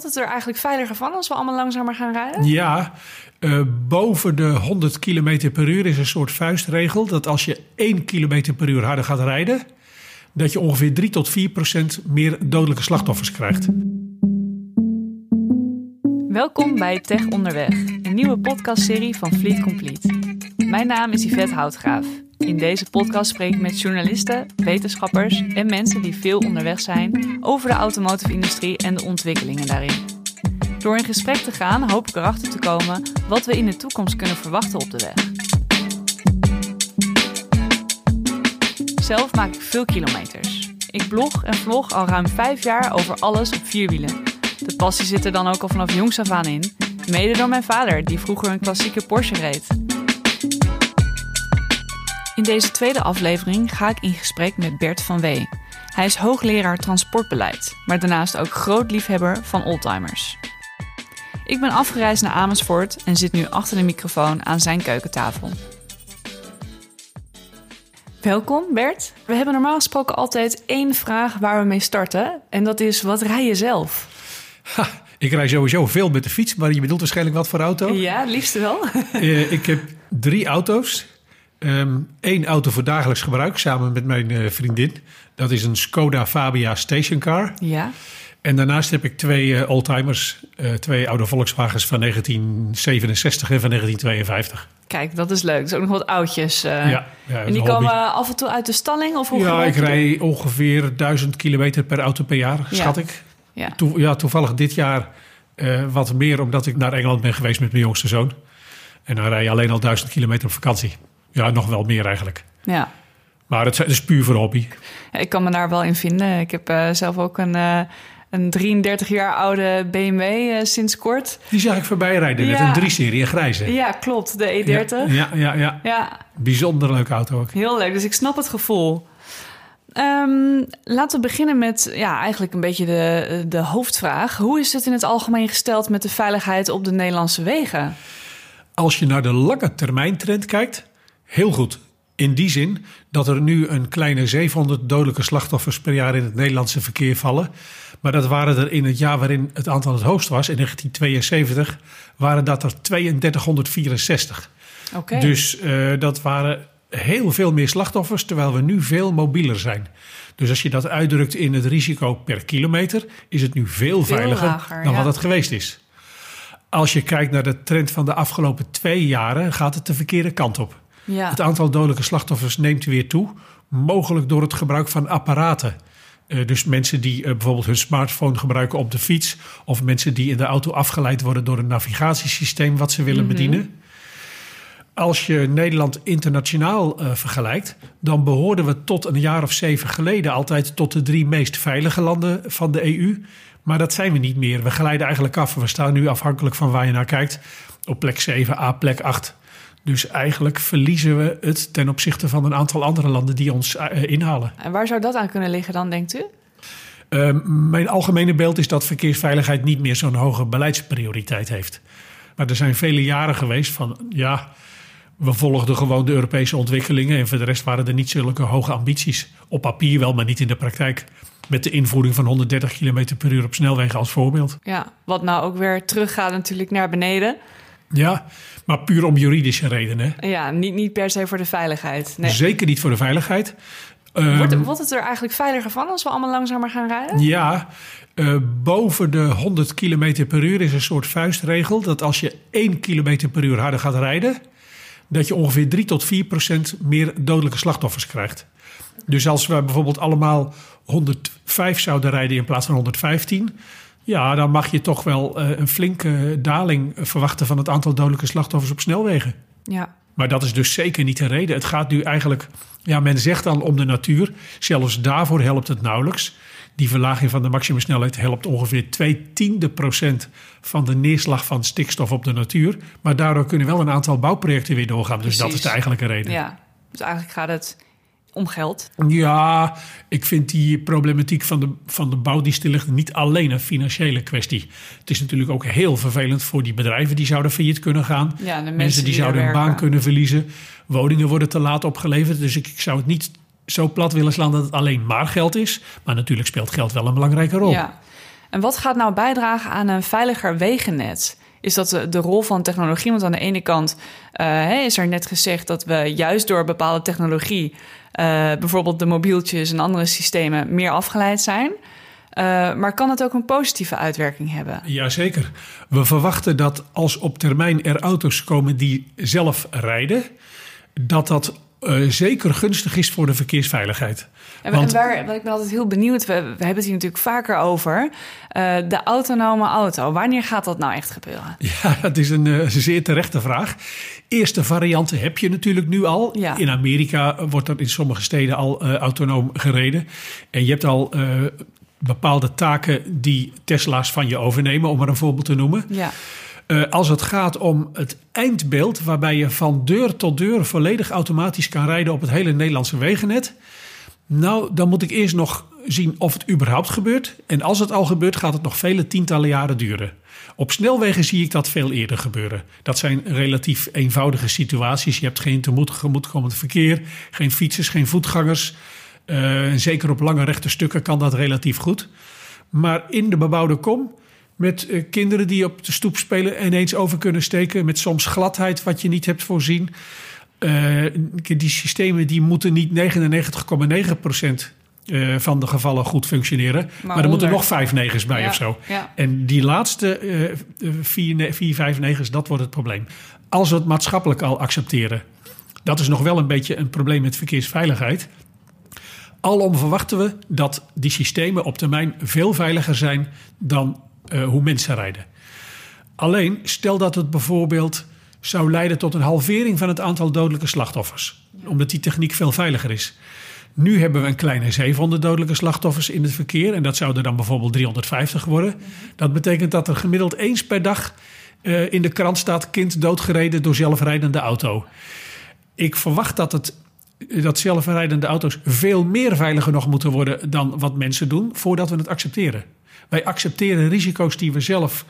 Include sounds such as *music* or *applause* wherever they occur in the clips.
Wordt het er eigenlijk veiliger van als we allemaal langzamer gaan rijden? Ja, uh, boven de 100 km per uur is een soort vuistregel dat als je 1 km per uur harder gaat rijden, dat je ongeveer 3 tot 4 procent meer dodelijke slachtoffers krijgt. Welkom bij Tech Onderweg, een nieuwe podcastserie van Fleet Complete. Mijn naam is Yvette Houtgraaf. In deze podcast spreek ik met journalisten, wetenschappers en mensen die veel onderweg zijn over de automotive industrie en de ontwikkelingen daarin. Door in gesprek te gaan hoop ik erachter te komen wat we in de toekomst kunnen verwachten op de weg. Zelf maak ik veel kilometers. Ik blog en vlog al ruim vijf jaar over alles op vierwielen. De passie zit er dan ook al vanaf jongs af aan in. Mede door mijn vader, die vroeger een klassieke Porsche reed. In deze tweede aflevering ga ik in gesprek met Bert van Wee. Hij is hoogleraar transportbeleid, maar daarnaast ook groot liefhebber van oldtimers. Ik ben afgereisd naar Amersfoort en zit nu achter de microfoon aan zijn keukentafel. Welkom Bert. We hebben normaal gesproken altijd één vraag waar we mee starten. En dat is, wat rij je zelf? Ha, ik rij sowieso veel met de fiets, maar je bedoelt waarschijnlijk wat voor auto? Ja, het liefste wel. uh, ik heb drie auto's. Eén ehm, auto voor dagelijks gebruik samen met mijn uh, vriendin. Dat is een Skoda Fabia stationcar. Ja. En daarnaast heb ik twee uh, oldtimers, uh, twee oude Volkswagens van 1967 en van 1952. Kijk, dat is leuk. Dus ook nog wat oudjes. ja, ja en die komen af en toe uit de stalling? Of hoe ja, ik rij ongeveer 1000 kilometer per auto per jaar, schat ik. Ja. ja, toevallig dit jaar wat meer omdat ik naar Engeland ben geweest met mijn jongste zoon. En dan rij je alleen al 1000 kilometer op vakantie. Ja, nog wel meer eigenlijk. Ja. Maar het is puur voor hobby. Ja, ik kan me daar wel in vinden. Ik heb uh, zelf ook een, uh, een 33 jaar oude BMW uh, sinds kort. Die zag ik voorbij rijden, net een 3-serie, een grijze. Ja, klopt. De E30. Ja, ja, ja. ja. Bijzonder leuke auto ook. Heel leuk, dus ik snap het gevoel. Um, laten we beginnen met ja, eigenlijk een beetje de, de hoofdvraag. Hoe is het in het algemeen gesteld met de veiligheid op de Nederlandse wegen? Als je naar de lange termijn trend kijkt, heel goed. In die zin dat er nu een kleine 700 dodelijke slachtoffers per jaar in het Nederlandse verkeer vallen. Maar dat waren er in het jaar waarin het aantal het hoogst was, in 1972, waren dat er 3264. Okay. Dus uh, dat waren heel veel meer slachtoffers, terwijl we nu veel mobieler zijn. Dus als je dat uitdrukt in het risico per kilometer, is het nu veel, veel veiliger lager, dan ja. wat het geweest is. Als je kijkt naar de trend van de afgelopen twee jaren, gaat het de verkeerde kant op. Ja. Het aantal dodelijke slachtoffers neemt weer toe, mogelijk door het gebruik van apparaten. Uh, dus mensen die uh, bijvoorbeeld hun smartphone gebruiken op de fiets, of mensen die in de auto afgeleid worden door een navigatiesysteem wat ze willen Mhm. bedienen. Als je Nederland internationaal uh, vergelijkt, dan behoorden we tot een jaar of zeven geleden altijd tot de drie meest veilige landen van de EU. Maar dat zijn we niet meer. We glijden eigenlijk af. We staan nu afhankelijk van waar je naar kijkt op plek 7 a plek 8. Dus eigenlijk verliezen we het ten opzichte van een aantal andere landen die ons uh, inhalen. En waar zou dat aan kunnen liggen dan, denkt u? Uh, mijn algemene beeld is dat verkeersveiligheid niet meer zo'n hoge beleidsprioriteit heeft. Maar er zijn vele jaren geweest van ja, we volgden gewoon de Europese ontwikkelingen en voor de rest waren er niet zulke hoge ambities. Op papier wel, maar niet in de praktijk. Met de invoering van 130 km per uur op snelwegen als voorbeeld. Ja, wat nou ook weer teruggaat natuurlijk naar beneden. Ja, maar puur om juridische redenen. Ja, niet, niet per se voor de veiligheid. Nee. Zeker niet voor de veiligheid. Wordt, um, wordt het er eigenlijk veiliger van als we allemaal langzamer gaan rijden? Ja, uh, boven de 100 km per uur is een soort vuistregel... dat als je 1 km per uur harder gaat rijden... dat je ongeveer 3 tot 4 procent meer dodelijke slachtoffers krijgt. Dus als we bijvoorbeeld allemaal 105 zouden rijden in plaats van 115... Ja, dan mag je toch wel uh, een flinke daling verwachten van het aantal dodelijke slachtoffers op snelwegen. Ja. Maar dat is dus zeker niet de reden. Het gaat nu eigenlijk, ja, men zegt dan om de natuur. Zelfs daarvoor helpt het nauwelijks. Die verlaging van de maximumsnelheid helpt ongeveer 2 tiende procent van de neerslag van stikstof op de natuur. Maar daardoor kunnen wel een aantal bouwprojecten weer doorgaan. Dus dat is de eigenlijke reden. Ja, dus eigenlijk gaat het om geld. Ja, ik vind die problematiek van de, van de bouw die stil ligt niet alleen een financiële kwestie. Het is natuurlijk ook heel vervelend voor die bedrijven die zouden failliet kunnen gaan. Ja, de mensen, mensen die, die zouden hun baan kunnen verliezen. Woningen worden te laat opgeleverd. Dus ik, ik zou het niet zo plat willen slaan dat het alleen maar geld is. Maar natuurlijk speelt geld wel een belangrijke rol. Ja. En wat gaat nou bijdragen aan een veiliger wegennet? Is dat de, de rol van technologie? Want aan de ene kant uh, is er net gezegd dat we juist door bepaalde technologie, uh, bijvoorbeeld de mobieltjes en andere systemen, meer afgeleid zijn. Maar kan het ook een positieve uitwerking hebben? Jazeker. We verwachten dat als op termijn er auto's komen die zelf rijden, dat dat uh, zeker gunstig is voor de verkeersveiligheid. En, Want, en waar, wat ik ben altijd heel benieuwd, we, we hebben het hier natuurlijk vaker over, uh, de autonome auto. Wanneer gaat dat nou echt gebeuren? *laughs* Ja, dat is een, uh, zeer terechte vraag. Eerste varianten heb je natuurlijk nu al. Ja. In Amerika wordt er in sommige steden al autonoom gereden. En je hebt al bepaalde taken die Tesla's van je overnemen, om maar een voorbeeld te noemen. Ja. Uh, als het gaat om het eindbeeld, waarbij je van deur tot deur volledig automatisch kan rijden op het hele Nederlandse wegennet. Nou, dan moet ik eerst nog zien of het überhaupt gebeurt. En als het al gebeurt, gaat het nog vele tientallen jaren duren. Op snelwegen zie ik dat veel eerder gebeuren. Dat zijn relatief eenvoudige situaties. Je hebt geen tegemoetkomend verkeer, geen fietsers, geen voetgangers. Uh, zeker op lange rechte stukken kan dat relatief goed. Maar in de bebouwde kom met uh, kinderen die op de stoep spelen ineens over kunnen steken. Met soms gladheid wat je niet hebt voorzien. Uh, die systemen die moeten niet 99,9% uh, van de gevallen goed functioneren. Maar, maar er moeten nog vijf negens bij ja, of zo. Ja. En die laatste uh, vier, vier, vijf negens, dat wordt het probleem. Als we het maatschappelijk al accepteren. Dat is nog wel een beetje een probleem met verkeersveiligheid. Alom verwachten we dat die systemen op termijn veel veiliger zijn dan uh, hoe mensen rijden. Alleen stel dat het bijvoorbeeld zou leiden tot een halvering van het aantal dodelijke slachtoffers, omdat die techniek veel veiliger is. Nu hebben we een kleine 700 dodelijke slachtoffers in het verkeer en dat zouden dan bijvoorbeeld 350 worden. Dat betekent dat er gemiddeld eens per dag uh, in de krant staat kind doodgereden door zelfrijdende auto. Ik verwacht dat het dat zelfrijdende auto's veel meer veiliger nog moeten worden dan wat mensen doen voordat we het accepteren. Wij accepteren risico's die we zelf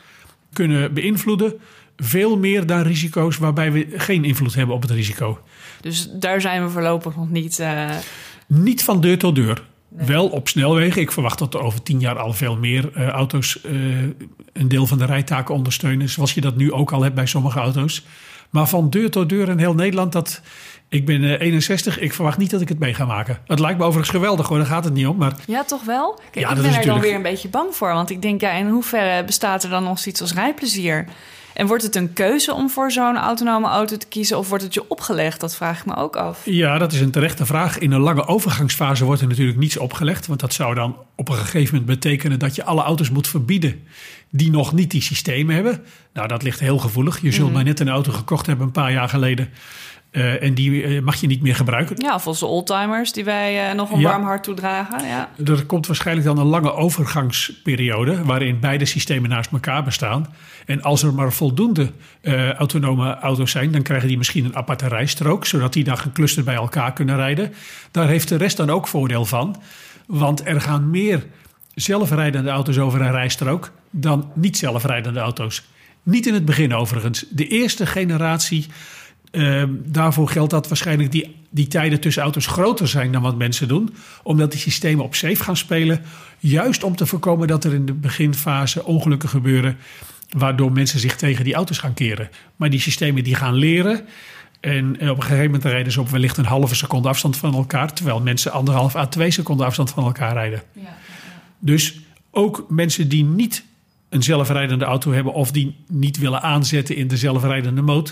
kunnen beïnvloeden veel meer dan risico's waarbij we geen invloed hebben op het risico. Dus daar zijn we voorlopig nog niet. Uh... Niet van deur tot deur. Nee. Wel op snelwegen. Ik verwacht dat er over tien jaar al veel meer uh, auto's uh, een deel van de rijtaken ondersteunen. Zoals je dat nu ook al hebt bij sommige auto's. Maar van deur tot deur in heel Nederland, dat, ik ben uh, 61, ik verwacht niet dat ik het mee ga maken. Het lijkt me overigens geweldig hoor, daar gaat het niet om. Maar... Ja, toch wel? Kijk, ja, ik ben er dan weer een beetje bang voor. Want ik denk, ja, in hoeverre bestaat er dan nog zoiets als rijplezier? En wordt het een keuze om voor zo'n autonome auto te kiezen of wordt het je opgelegd? Dat vraag ik me ook af. Ja, dat is een terechte vraag. In een lange overgangsfase wordt er natuurlijk niets opgelegd. Want dat zou dan op een gegeven moment betekenen dat je alle auto's moet verbieden die nog niet die systemen hebben. Nou, dat ligt heel gevoelig. Je zult Mhm. maar net een auto gekocht hebben een paar jaar geleden. Uh, en die uh, mag je niet meer gebruiken. Ja, of onze oldtimers die wij uh, nog een Ja. warm hart toedragen. Ja. Er komt waarschijnlijk dan een lange overgangsperiode waarin beide systemen naast elkaar bestaan. En als er maar voldoende eh, autonome auto's zijn, dan krijgen die misschien een aparte rijstrook, zodat die dan geclusterd bij elkaar kunnen rijden. Daar heeft de rest dan ook voordeel van, want er gaan meer zelfrijdende auto's over een rijstrook dan niet zelfrijdende auto's. Niet in het begin overigens. De eerste generatie Uh, daarvoor geldt dat waarschijnlijk die, die tijden tussen auto's groter zijn dan wat mensen doen. Omdat die systemen op safe gaan spelen. Juist om te voorkomen dat er in de beginfase ongelukken gebeuren. Waardoor mensen zich tegen die auto's gaan keren. Maar die systemen die gaan leren. En op een gegeven moment rijden ze op wellicht een halve seconde afstand van elkaar. Terwijl mensen anderhalf à twee seconden afstand van elkaar rijden. Ja, ja, Dus ook mensen die niet een zelfrijdende auto hebben. Of die niet willen aanzetten in de zelfrijdende mode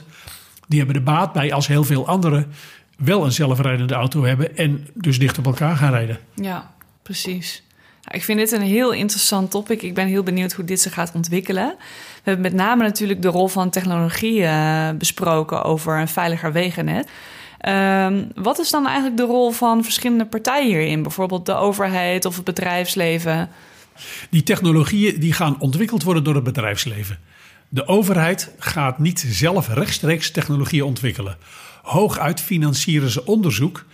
die hebben er baat bij als heel veel anderen wel een zelfrijdende auto hebben en dus dicht op elkaar gaan rijden. ja, precies. Ik vind dit een heel interessant topic. Ik ben heel benieuwd hoe dit zich gaat ontwikkelen. We hebben met name natuurlijk de rol van technologie uh, besproken over een veiliger wegennet. Um, wat is dan eigenlijk de rol van verschillende partijen hierin? Bijvoorbeeld de overheid of het bedrijfsleven? Die technologieën die gaan ontwikkeld worden door het bedrijfsleven. De overheid gaat niet zelf rechtstreeks technologieën ontwikkelen. Hooguit financieren ze onderzoek,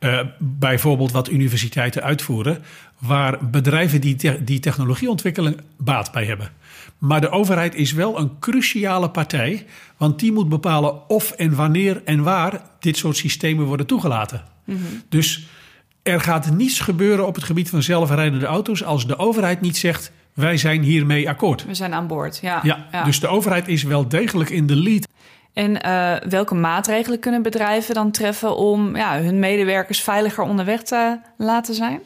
uh, bijvoorbeeld wat universiteiten uitvoeren, waar bedrijven die, te die technologie ontwikkelen baat bij hebben. Maar de overheid is wel een cruciale partij, want die moet bepalen of en wanneer en waar dit soort systemen worden toegelaten. Mhm. Dus er gaat niets gebeuren op het gebied van zelfrijdende auto's als de overheid niet zegt: wij zijn hiermee akkoord. We zijn aan boord, ja. Ja, dus de overheid is wel degelijk in de lead. En uh, welke maatregelen kunnen bedrijven dan treffen om ja, hun medewerkers veiliger onderweg te laten zijn?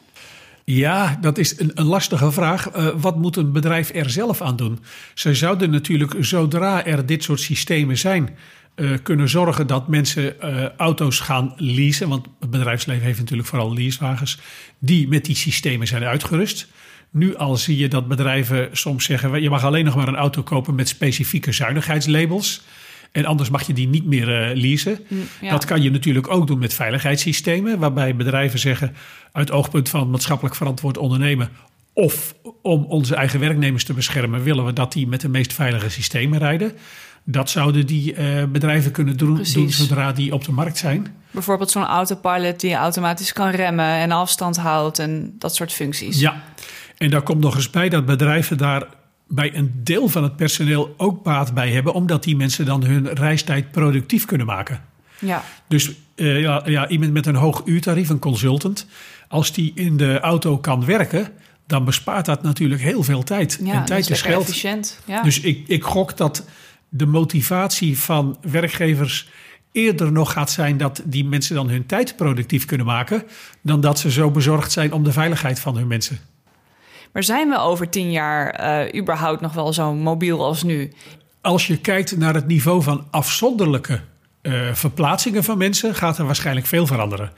Ja, dat is een, een lastige vraag. Uh, wat moet een bedrijf er zelf aan doen? Zij zouden natuurlijk, zodra er dit soort systemen zijn, uh, kunnen zorgen dat mensen uh, auto's gaan leasen. Want het bedrijfsleven heeft natuurlijk vooral leasewagens die met die systemen zijn uitgerust. Nu al zie je dat bedrijven soms zeggen: je mag alleen nog maar een auto kopen met specifieke zuinigheidslabels. En anders mag je die niet meer uh, leasen. Ja. Dat kan je natuurlijk ook doen met veiligheidssystemen, waarbij bedrijven zeggen: uit oogpunt van maatschappelijk verantwoord ondernemen. Of om onze eigen werknemers te beschermen, willen we dat die met de meest veilige systemen rijden. Dat zouden die uh, bedrijven kunnen doen, doen, zodra die op de markt zijn. Bijvoorbeeld zo'n autopilot die automatisch kan remmen en afstand houdt en dat soort functies. Ja, en daar komt nog eens bij dat bedrijven daar bij een deel van het personeel ook baat bij hebben, omdat die mensen dan hun reistijd productief kunnen maken. Ja. Dus uh, ja, ja, iemand met een hoog uurtarief, een consultant, als die in de auto kan werken, dan bespaart dat natuurlijk heel veel tijd. Ja, en tijd is, is geld. Efficiënt. Ja. Dus ik, ik gok dat de motivatie van werkgevers eerder nog gaat zijn dat die mensen dan hun tijd productief kunnen maken, dan dat ze zo bezorgd zijn om de veiligheid van hun mensen. Maar zijn we over tien jaar uh, überhaupt nog wel zo mobiel als nu? Als je kijkt naar het niveau van afzonderlijke uh, verplaatsingen van mensen, gaat er waarschijnlijk veel veranderen.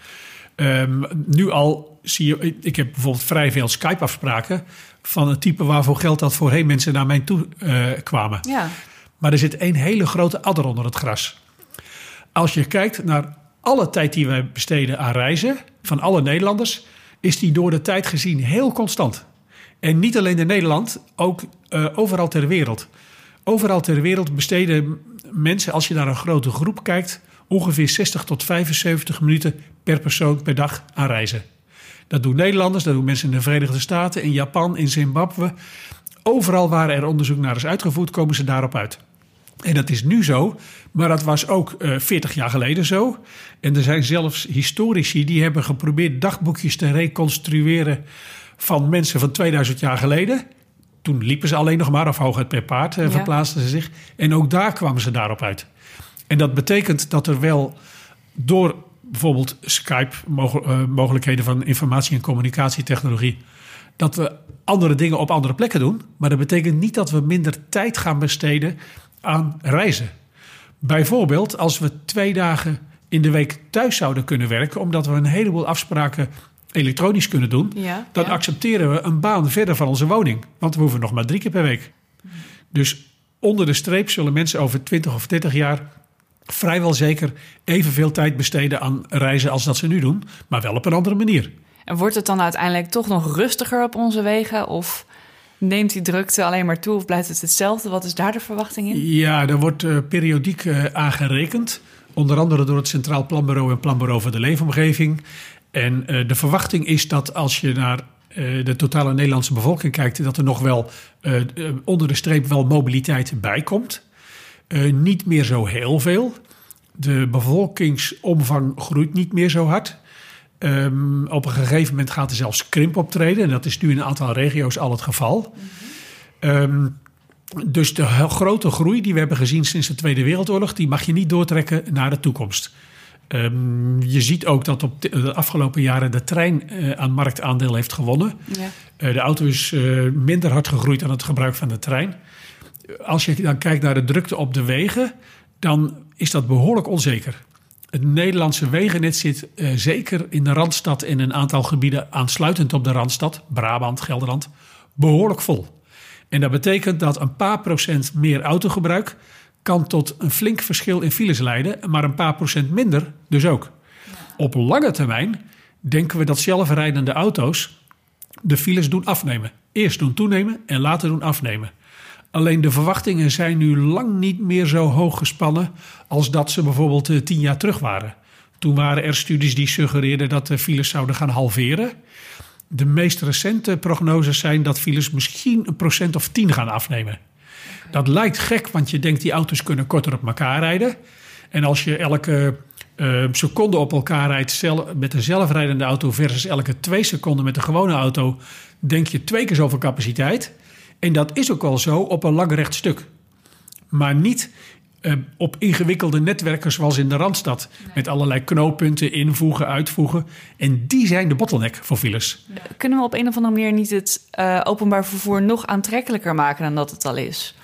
Um, nu al zie je, ik heb bijvoorbeeld vrij veel Skype-afspraken van het type waarvoor geldt dat voorheen mensen naar mij toe uh, kwamen. Ja. Maar er zit één hele grote adder onder het gras. Als je kijkt naar alle tijd die wij besteden aan reizen van alle Nederlanders, is die door de tijd gezien heel constant. En niet alleen in Nederland, ook uh, overal ter wereld. Overal ter wereld besteden mensen, als je naar een grote groep kijkt, ongeveer 60 tot 75 minuten per persoon per dag aan reizen. Dat doen Nederlanders, dat doen mensen in de Verenigde Staten, in Japan, in Zimbabwe. Overal waar er onderzoek naar is uitgevoerd, komen ze daarop uit. En dat is nu zo, maar dat was ook uh, 40 jaar geleden zo. En er zijn zelfs historici die hebben geprobeerd dagboekjes te reconstrueren van mensen van 2000 jaar geleden. Toen liepen ze alleen nog maar, of hooguit per paard uh, ja. verplaatsten ze zich. En ook daar kwamen ze daarop uit. En dat betekent dat er wel door bijvoorbeeld Skype, uh, mogelijkheden van informatie- en communicatietechnologie, dat we andere dingen op andere plekken doen. Maar dat betekent niet dat we minder tijd gaan besteden aan reizen. Bijvoorbeeld als we twee dagen in de week thuis zouden kunnen werken, omdat we een heleboel afspraken elektronisch kunnen doen, ja, dan ja. accepteren we een baan verder van onze woning. Want we hoeven nog maar drie keer per week. Dus onder de streep zullen mensen over 20 of 30 jaar vrijwel zeker evenveel tijd besteden aan reizen als dat ze nu doen, maar wel op een andere manier. En wordt het dan uiteindelijk toch nog rustiger op onze wegen? Of neemt die drukte alleen maar toe of blijft het hetzelfde? Wat is daar de verwachting in? Ja, er wordt uh, periodiek uh, aangerekend. Onder andere door het Centraal Planbureau en Planbureau voor de Leefomgeving. En uh, de verwachting is dat als je naar de totale Nederlandse bevolking kijkt, dat er nog wel onder de streep wel mobiliteit bij komt. niet meer zo heel veel. De bevolkingsomvang groeit niet meer zo hard. Um, op een gegeven moment gaat er zelfs krimp optreden. En dat is nu in een aantal regio's al het geval. Um, dus de grote groei die we hebben gezien sinds de Tweede Wereldoorlog, die mag je niet doortrekken naar de toekomst. Um, je ziet ook dat op de, de afgelopen jaren de trein uh, aan marktaandeel heeft gewonnen. Ja. Uh, de auto is uh, minder hard gegroeid aan het gebruik van de trein. Als je dan kijkt naar de drukte op de wegen, dan is dat behoorlijk onzeker. Het Nederlandse wegennet zit zeker in de Randstad en een aantal gebieden aansluitend op de Randstad, Brabant, Gelderland, behoorlijk vol. En dat betekent dat een paar procent meer autogebruik kan tot een flink verschil in files leiden, maar een paar procent minder dus ook. Op lange termijn denken we dat zelfrijdende auto's de files doen afnemen. Eerst doen toenemen en later doen afnemen. Alleen de verwachtingen zijn nu lang niet meer zo hoog gespannen als dat ze bijvoorbeeld uh, tien jaar terug waren. Toen waren er studies die suggereerden dat de files zouden gaan halveren. De meest recente prognoses zijn dat files misschien een procent of tien gaan afnemen. Dat lijkt gek, want je denkt die auto's kunnen korter op elkaar rijden. En als je elke uh, seconde op elkaar rijdt met een zelfrijdende auto versus elke twee seconden met een gewone auto, denk je twee keer zoveel capaciteit. En dat is ook wel zo op een lang recht stuk. Maar niet eh, op ingewikkelde netwerken zoals in de Randstad. Met allerlei knooppunten, invoegen, uitvoegen. En die zijn de bottleneck voor files. Kunnen we op een of andere manier niet het uh, openbaar vervoer nog aantrekkelijker maken dan dat het al is?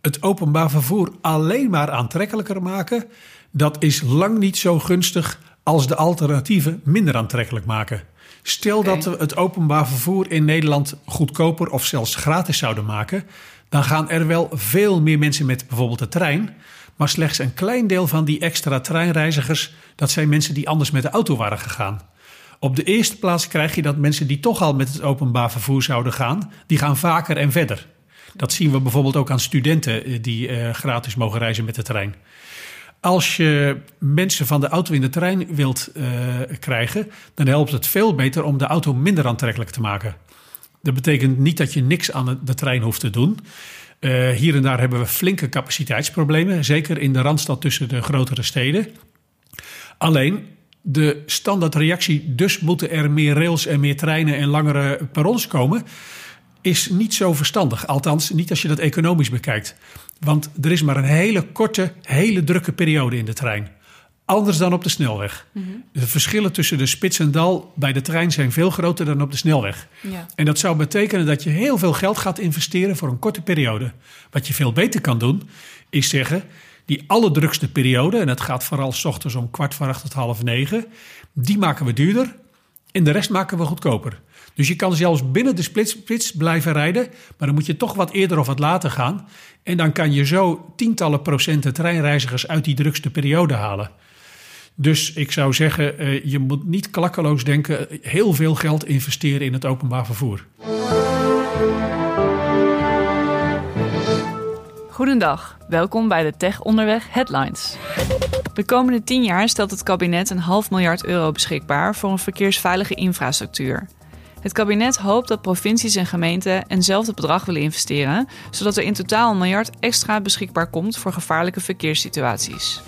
Het openbaar vervoer alleen maar aantrekkelijker maken, dat is lang niet zo gunstig als de alternatieven minder aantrekkelijk maken. Stel dat we het openbaar vervoer in Nederland goedkoper of zelfs gratis zouden maken, dan gaan er wel veel meer mensen met bijvoorbeeld de trein. Maar slechts een klein deel van die extra treinreizigers, dat zijn mensen die anders met de auto waren gegaan. Op de eerste plaats krijg je dat mensen die toch al met het openbaar vervoer zouden gaan, die gaan vaker en verder. Dat zien we bijvoorbeeld ook aan studenten eh, die eh, gratis mogen reizen met de trein. Als je mensen van de auto in de trein wilt eh, krijgen, dan helpt het veel beter om de auto minder aantrekkelijk te maken. Dat betekent niet dat je niks aan de- trein hoeft te doen. Eh, hier en daar hebben we flinke capaciteitsproblemen, zeker in de randstad tussen de grotere steden. Alleen de standaardreactie, dus moeten er meer rails en meer treinen en langere perrons komen, is niet zo verstandig. Althans, niet als je dat economisch bekijkt. Want er is maar een hele korte, hele drukke periode in de trein. Anders dan op de snelweg. De verschillen tussen de spits en dal bij de trein zijn veel groter dan op de snelweg. Ja. En dat zou betekenen dat je heel veel geld gaat investeren voor een korte periode. Wat je veel beter kan doen, is zeggen: die allerdrukste periode, en dat gaat vooral s ochtends om kwart voor acht tot half negen, die maken we duurder en de rest maken we goedkoper. Dus je kan zelfs binnen de splits, blijven rijden, maar dan moet je toch wat eerder of wat later gaan. En dan kan je zo tientallen procenten treinreizigers uit die drukste periode halen. Dus ik zou zeggen, eh, je moet niet klakkeloos denken, heel veel geld investeren in het openbaar vervoer. Goedendag, welkom bij de Tech Onderweg Headlines. De komende 10 jaar stelt het kabinet een half miljard euro beschikbaar voor een verkeersveilige infrastructuur. Het kabinet hoopt dat provincies en gemeenten eenzelfde bedrag willen investeren, zodat er in totaal een miljard extra beschikbaar komt voor gevaarlijke verkeerssituaties.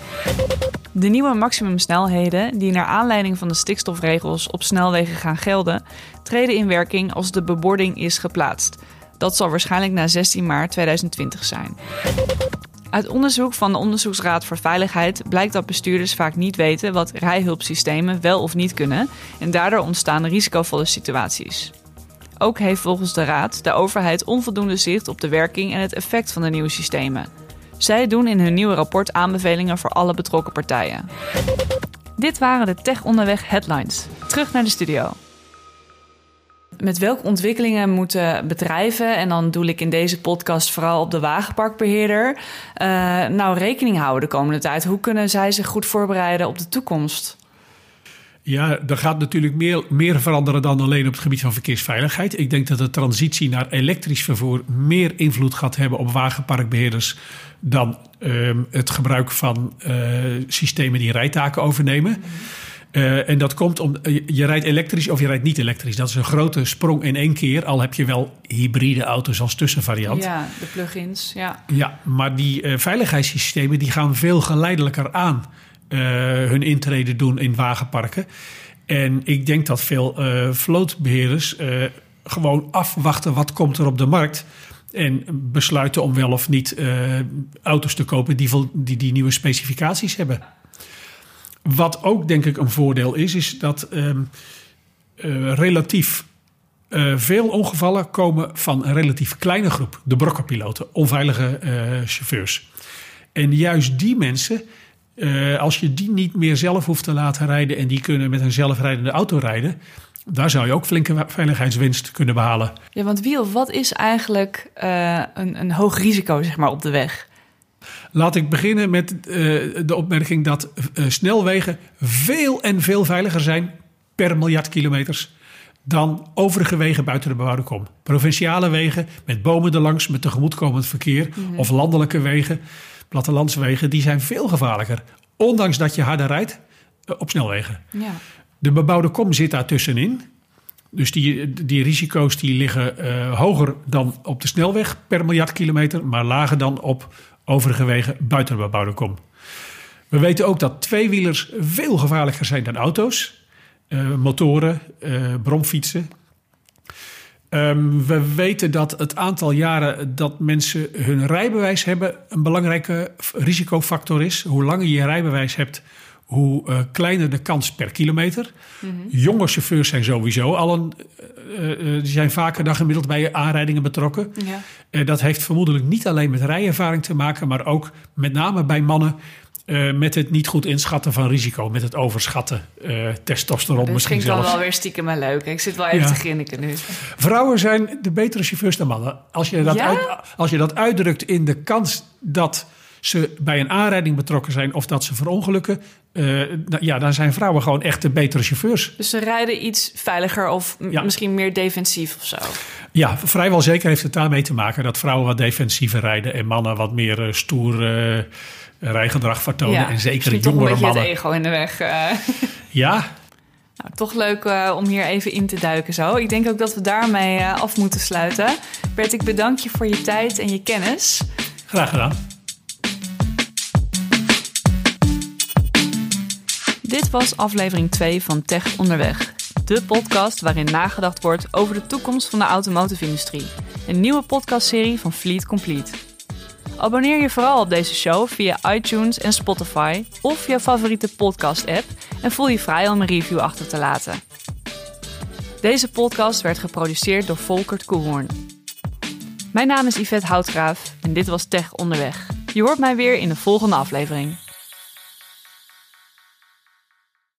De nieuwe maximumsnelheden, die naar aanleiding van de stikstofregels op snelwegen gaan gelden, treden in werking als de bebording is geplaatst. Dat zal waarschijnlijk na 16 maart 2020 zijn. Uit onderzoek van de Onderzoeksraad voor Veiligheid blijkt dat bestuurders vaak niet weten wat rijhulpsystemen wel of niet kunnen en daardoor ontstaan risicovolle situaties. Ook heeft volgens de Raad de overheid onvoldoende zicht op de werking en het effect van de nieuwe systemen. Zij doen in hun nieuwe rapport aanbevelingen voor alle betrokken partijen. Dit waren de Tech Onderweg headlines. Terug naar de studio. Met welke ontwikkelingen moeten bedrijven, en dan doe ik in deze podcast vooral op de wagenparkbeheerder, eh, nou rekening houden de komende tijd? Hoe kunnen zij zich goed voorbereiden op de toekomst? Ja, er gaat natuurlijk meer, meer veranderen dan alleen op het gebied van verkeersveiligheid. Ik denk dat de transitie naar elektrisch vervoer meer invloed gaat hebben op wagenparkbeheerders dan ehm, het gebruik van eh, systemen die rijtaken overnemen. Eh, en dat komt om je, je rijdt elektrisch of je rijdt niet elektrisch. Dat is een grote sprong in één keer. Al heb je wel hybride auto's als tussenvariant. Ja, de plugins, ja. Ja, maar die eh, veiligheidssystemen die gaan veel geleidelijker aan eh, hun intrede doen in wagenparken. En ik denk dat veel eh vlootbeheerders eh, gewoon afwachten wat komt er op de markt. En besluiten om wel of niet eh, auto's te kopen die, die die nieuwe specificaties hebben. Wat ook denk ik een voordeel is, is dat ehm, eh, relatief eh, veel ongevallen komen van een relatief kleine groep, de brokkenpiloten, onveilige eh, chauffeurs. En juist die mensen, als je die niet meer zelf hoeft te laten rijden en die kunnen met een zelfrijdende auto rijden, daar zou je ook flinke veiligheidswinst kunnen behalen. Ja, want wie of wat is eigenlijk een, een hoog risico zeg maar, op de weg? Laat ik beginnen met eh, de opmerking dat eh, snelwegen veel en veel veiliger zijn per miljard kilometers dan overige wegen buiten de bebouwde kom. Provinciale wegen met bomen erlangs, met tegemoetkomend verkeer of landelijke wegen, plattelandswegen, die zijn veel gevaarlijker. Ondanks dat je harder rijdt eh, op snelwegen. Ja. De bebouwde kom zit daar tussenin. Dus die, die risico's die liggen hoger dan op de snelweg per miljard kilometer, maar lager dan op overige wegen buiten de bebouwde kom. We weten ook dat tweewielers veel gevaarlijker zijn dan auto's, eh, motoren, eh, bromfietsen. Ehm, we weten dat het aantal jaren dat mensen hun rijbewijs hebben een belangrijke risicofactor is. Hoe langer je je rijbewijs hebt, hoe eh, kleiner de kans per kilometer. Jonge chauffeurs zijn sowieso al een, eh, eh, die zijn vaker dan gemiddeld bij aanrijdingen betrokken. Ja. Dat heeft vermoedelijk niet alleen met rijervaring te maken, maar ook met name bij mannen. met het niet goed inschatten van risico, met het overschatten, testosteron Dat misschien zelfs. wel weer stiekem maar leuk. Ik zit wel even Ja. te grinniken nu. Vrouwen zijn de betere chauffeurs dan mannen. Als je dat, Ja? uit, als je dat uitdrukt in de kans dat ze bij een aanrijding betrokken zijn of dat ze verongelukken, eh, nou ja, dan zijn vrouwen gewoon echt de betere chauffeurs. Dus ze rijden iets veiliger of Ja. misschien meer defensief of zo. Ja, vrijwel zeker heeft het daarmee te maken dat vrouwen wat defensiever rijden en mannen wat meer eh, stoer eh, rijgedrag vertonen. en zeker toch een jongere beetje mannen. het ego in de weg. *laughs* Ja, Nou, toch leuk om hier even in te duiken zo. Ik denk ook dat we daarmee af moeten sluiten. Bert, ik bedank je voor je tijd en je kennis. graag gedaan. Dit was aflevering 2 van Tech Onderweg. De podcast waarin nagedacht wordt over de toekomst van de automotive-industrie. Een nieuwe podcastserie van Fleet Complete. Abonneer je vooral op deze show via iTunes en Spotify of je favoriete podcast-app en voel je vrij om een review achter te laten. Deze podcast werd geproduceerd door Volkert Koehoorn. Mijn naam is Yvette Houtgraaf en dit was Tech Onderweg. Je hoort mij weer in de volgende aflevering.